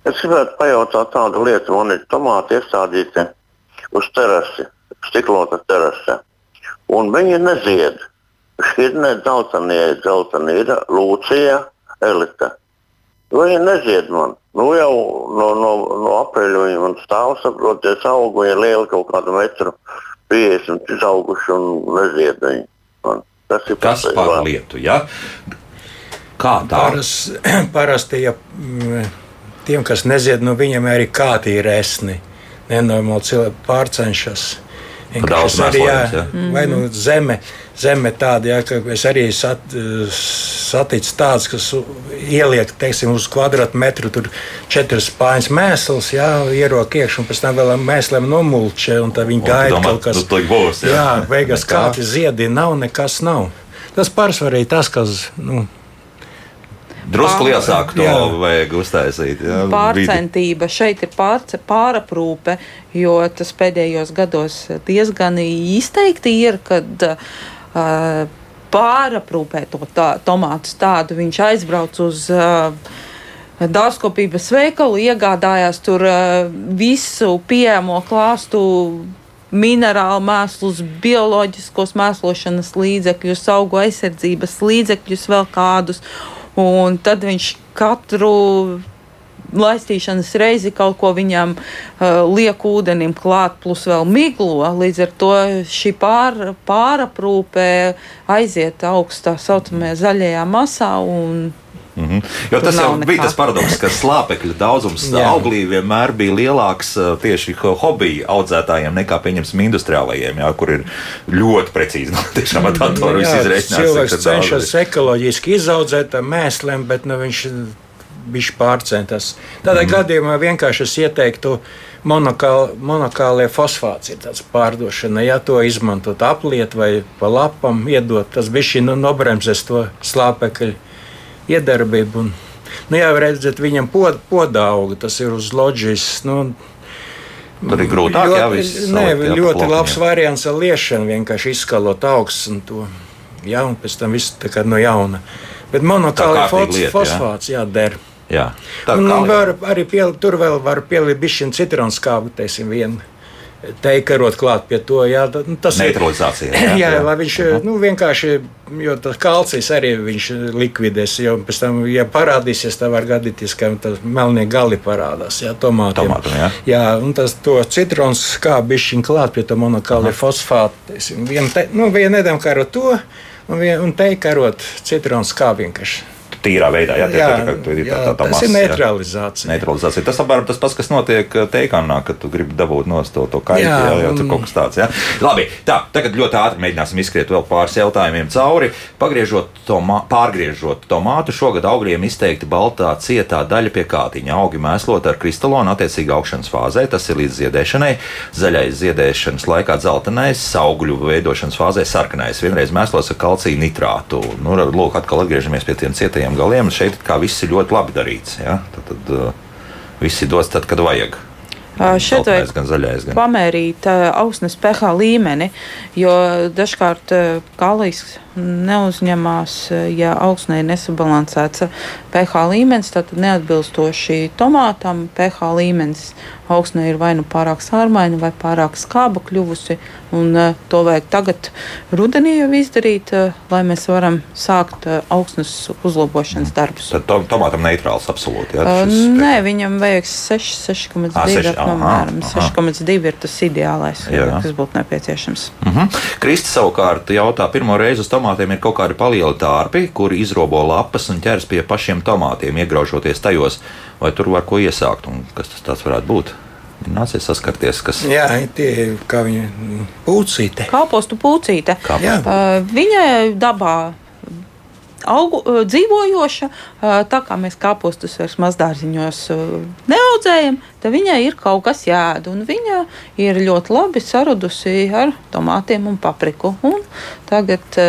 Es gribētu pajautāt tādu lietu, man ir tomāti iestādīti uz terasi, stiklota terase, un viņi nezied. Šķirnē dzeltenie, dzeltenie ir Lūcija, Elita. Viņa nezied man. Nu, jau no, no, no aprīļa viņa man stāv, saprotiet. Viņa ir liela kaut kāda metru 50 izauguši un nezied viņa. Man. Tas ir Kas par lietu? Ja? Kā tā? Paras, <clears throat> parasti, ja mm, tiem, kas nezied, nu viņiem arī kāti ir resni. Nenormāli cilvēki pārcenšas. daudz arī, jā, ja? vai nu zeme, zeme tāda, ja, ka es arī sat, saticu tāds, kas ieliek, teiksim, uz kvadrātmetru tur četras spāņas mēsls, jā, ierok iekšā, un pēc tam vēl mēsliem nomulčē, un tad viņi gaida domā, kaut kas. nu, būs, jā. jā, beigās <laughs> kāti ziedi nav, nekas nav. Tas pārsvarīgi tas, kas, nu, Drusku lielāku to Jā. vajag uztaisīt. Vidi. Pārcentība šeit ir pārce, pāraprūpe, jo tas pēdējos gados diezgan izteikti ir, kad uh, pāraprūpē to tā, tomātu tādu viņš aizbrauc uz. Uh, Dārzkopības veikalu iegādājās tur uh, visu pieejamo klāstu, minerālu mēslus, bioloģiskos mēslošanas līdzekļus, augu aizsardzības līdzekļus, vēl kādus. Un tad viņš katru laistīšanas reizi kaut ko viņam uh, liek ūdenim klāt, plus vēl miglo. Līdz ar to šī pār, pāraprūpē aiziet augstā saucamajā zaļajā masā. Un, Mhm. Jo tas jau nav bija nekā. tas paradoks, ka slāpekļa daudzums auglī vienmēr bija lielāks uh, tieši ho- hobiju audzētājiem nekā, pieņemsim, industriālajiem, jā, kur ir ļoti precīzi <laughs> no tiešām ar datoru viss izreikināts. cilvēks cenšas ekoloģiski izaudzēt ar mēsliem, bet nu, viņš viņš pārcentas. Tādā mm. gadījumā vienkārši es ieteiktu monokāl, monokālie fosfāts ir tāds pārdošana. Ja to izmantot apliet vai pa lapam iedot, tas bija šī nu, nobremzes to slāpekļu iedarbību. Un, nu, jā, redzat, viņam pod, podauga, tas ir uz loģijas. Nu, Tur ir grūtāk, jā, viss Nē, jā, ļoti plokam, labs variants ar liešanu, vienkārši izskalot augsts un to. Jā, un pēc tam viss tā kā no jauna. Bet monokāli Tā kārtīga lieta, jā. fosfāts, jā, der. Jā, tā Un, un var, arī piel, tur vēl var pielikt bišķiņu citronu skābu, teiksim, vienu. Teikarot klāt pie to, jā, nu, tas ir- neutralizācija. <clears throat> Jā, jā, lai viņš nu, vienkārši, jo tas kalcijs arī viņš likvidēs, jo pēc tam, ja parādīsies, tad var gadīties, ka tas melnie gali parādās, jā, tomātiem. Tomātam, jā. jā, un tas to citrons kā bišķiņ klāt pie to monokāli fosfātu, teiksim, vienu, te, nu, vienu nedam karot to, un, vien, un te karot citrons kā vienkārši. Tīrā veidā, jā, Jā, tā, tā, tā, jā, tā, tā tas masa, ir jā. neutralizācija. Neutralizācija. Tas apmēram tas pats, kas notiek uh, teikanā, kad tu gribi dabūt no to, to kaļķi. Jā, Jā, jā, tur kaut kas tāds. Jā. Labi, tā, tagad ļoti ātri mēģināsim izskriet vēl pāris jautājumiem cauri. Pagriežot tomā, pārgriežot tomātu, šogad augļiem izteikti baltā cietā daļa pie kātiņa. Augi mēslot ar kristalonu attiecīgi augšanas fāzē, tas ir līdz ziedēšanai. Zaļais ziedēšanas laikā dzeltenais, augļu veidošanas fāzē sarkanais. Vienreiz mēslos ar kalciju nitrātu. Nu, lūk, atkal atgriežamies pie tiem cietajiem galiem. Šeit viss ir ļoti labi darīts. Ja? Tad, tad uh, viss ir dots tad, kad vajag. Ā, Šeit vajag gan zaļais. Gan. pamērīt ā, augsnes pH līmeni, jo dažkārt ā, kalijas neuzņemās, ja augsnē ir nesabalansēts pH līmenis, tad neatbilstoši tomātam pH līmenis augsnē ir vai nu pārāk sārmaina vai pārāk skāba kļuvusi, un ā, to vajag tagad rudenī jau izdarīt, ā, lai mēs varam sākt ā, augsnes uzlabošanas darbus. Tad tom, tomātam neitrāls absolūti. Ja? Uh, Šis- nē, viņam vajag 6, 6,2 Ā, seši, aha, apmēram. aha. 6,2 ir tas ideālais, Jā. kas būtu nepieciešams. Mhm. Kristi savukārt jautā, pirmo reizi uz tomātiem ir kaut kādi palieli tārpi, kuri izrobo lapas un ķers pie pašiem tomātiem, iegraužoties tajos, vai tur var ko iesākt un kas tas varētu būt. Nācies saskarties, kas Jā, tie ir kā viņa pūcīte. Kāpostu pūcīte. kā Jā. Uh, viņa dabā augu, dzīvojoša, tā kā mēs kāpostus vairs mazdārziņos neaudzējam, tad viņai ir kaut kas jādara. un Viņa ir ļoti labi sarudusi ar tomātiem un papriku. Un tagad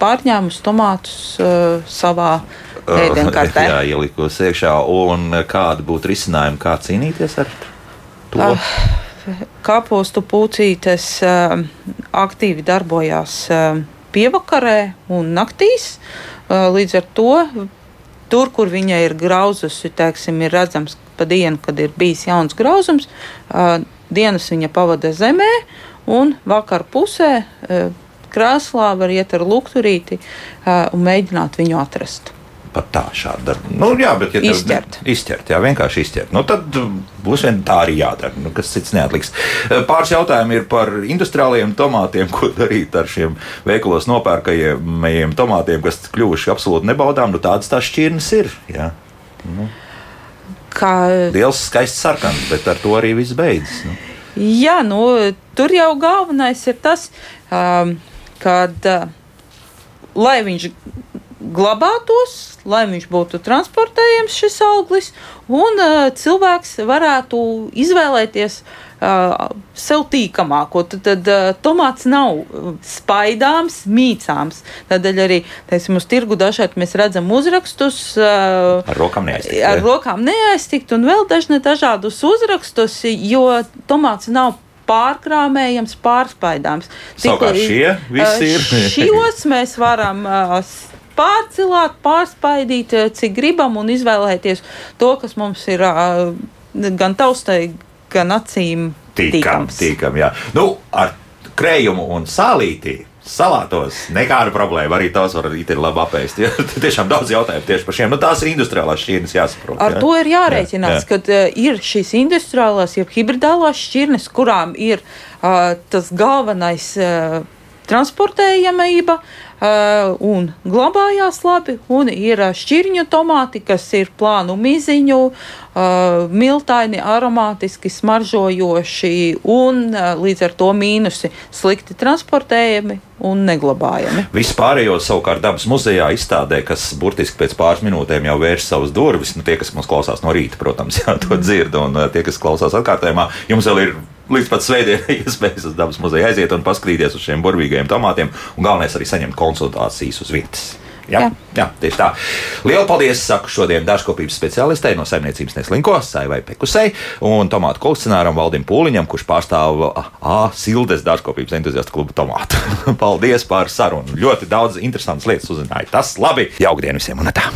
pārņēmusi tomātus savā ēdienkartē. <laughs> jā, ielikus iekšā, un kāda būtu risinājuma, kā cīnīties ar to? Kāpostu pucītes uh, aktīvi darbojās pievakarē un naktīs. Līdz ar to tur, kur viņa ir grauzusi, teiksim, ir redzams pa dienu, kad ir bijis jauns grauzums, dienas viņa pavada zemē, un vakar pusē krēslā var iet ar lukturīti un mēģināt viņu atrast. Pat tā, šādi darbi. Nu, jā, bet, ja tev- Izķert. Izķert, jā, vienkārši izķert. Nu, tad būs vien tā arī jādara. Nu, kas cits neatliks. Pāris jautājumi ir par industriāliem tomātiem. <laughs> Ko darīt ar šiem veikalos nopērkajiem tomātiem, kas kļuvuši absolūti nebaudām? Nu, tādas tās šķirnes ir. Jā. Kā, Liels, skaists sarkans, bet ar to arī viss beidzas. Nu. jā, nu, tur jau galvenais ir tas, um, kad, uh, lai viņš glabātos, lai viņš būtu transportējams, šis auglis, un uh, cilvēks varētu izvēlēties uh, sev tīkamāko. Tad, tad uh, tomāts nav spaidāms, mīcāms. Tādēļ arī teiksim, uz tirgu dažkārt mēs redzam uzrakstus. Uh, Ar rokām neaiztikt, Ar ja? rokām neaiztikt, un vēl dažne dažādus uzrakstus, jo tomāts nav pārkrāmējams, pārspaidāms. Savukārt šie visi ir. Šos mēs varam uh, pārcilāt, pārspaidīt, uh, cik gribam, un izvēlēties to, kas mums ir gan taustai, gan acīm Tīkam, tīkams. tīkam, jā. Nu, ar krējumu un sālīti. Salātos nekāda problēma. Arī tās var arī labi apēst. Ja? <laughs> Tiešām daudz jautājumu tieši par šiem. Nu, tās ir industriālās šķirnes, jāsaprot. Ar ja? to ir jārēķinās, Jā, ka uh, ir šīs industriālās, jeb hibridālās šķirnes, kurām ir uh, tas galvenais uh, transportējamība uh, un glabājās labi, un ir uh, šķirņu tomāti, kas ir plānu miziņu, uh, miltaini, aromātiski, smaržojoši un līdz ar to mīnusi slikti transportējami un neglabājami. Vispārējo savukārt dabas muzejā izstādē, kas burtiski pēc pāris minūtēm jau vērš savas durvis. Nu, tie, kas mums klausās no rīta, protams, <laughs> jā, to dzird, un tie, kas klausās atkārtojumā, jums vēl ir līdz pat svētdienai <laughs> iespējas uz dabas muzeja aiziet un paskatīties uz šiem burvīgajiem tomātiem, un galvenais arī saņemt konsultācijas uz vietas. Jā, jā. Jā. tieši tā. Lielu paldies, saku šodien dārzkopības speciālistei no saimniecības Neslinko, Saivai Pekusei un tomātu kolekcionāram Valdim Pūliņam, kurš pārstāv A, Sildes dārzkopības entuziastu klubu tomātu. <laughs> paldies par sarunu. Ļoti daudz interesantas lietas uzzināju. Tas labi. Jaukdien visiem un tā!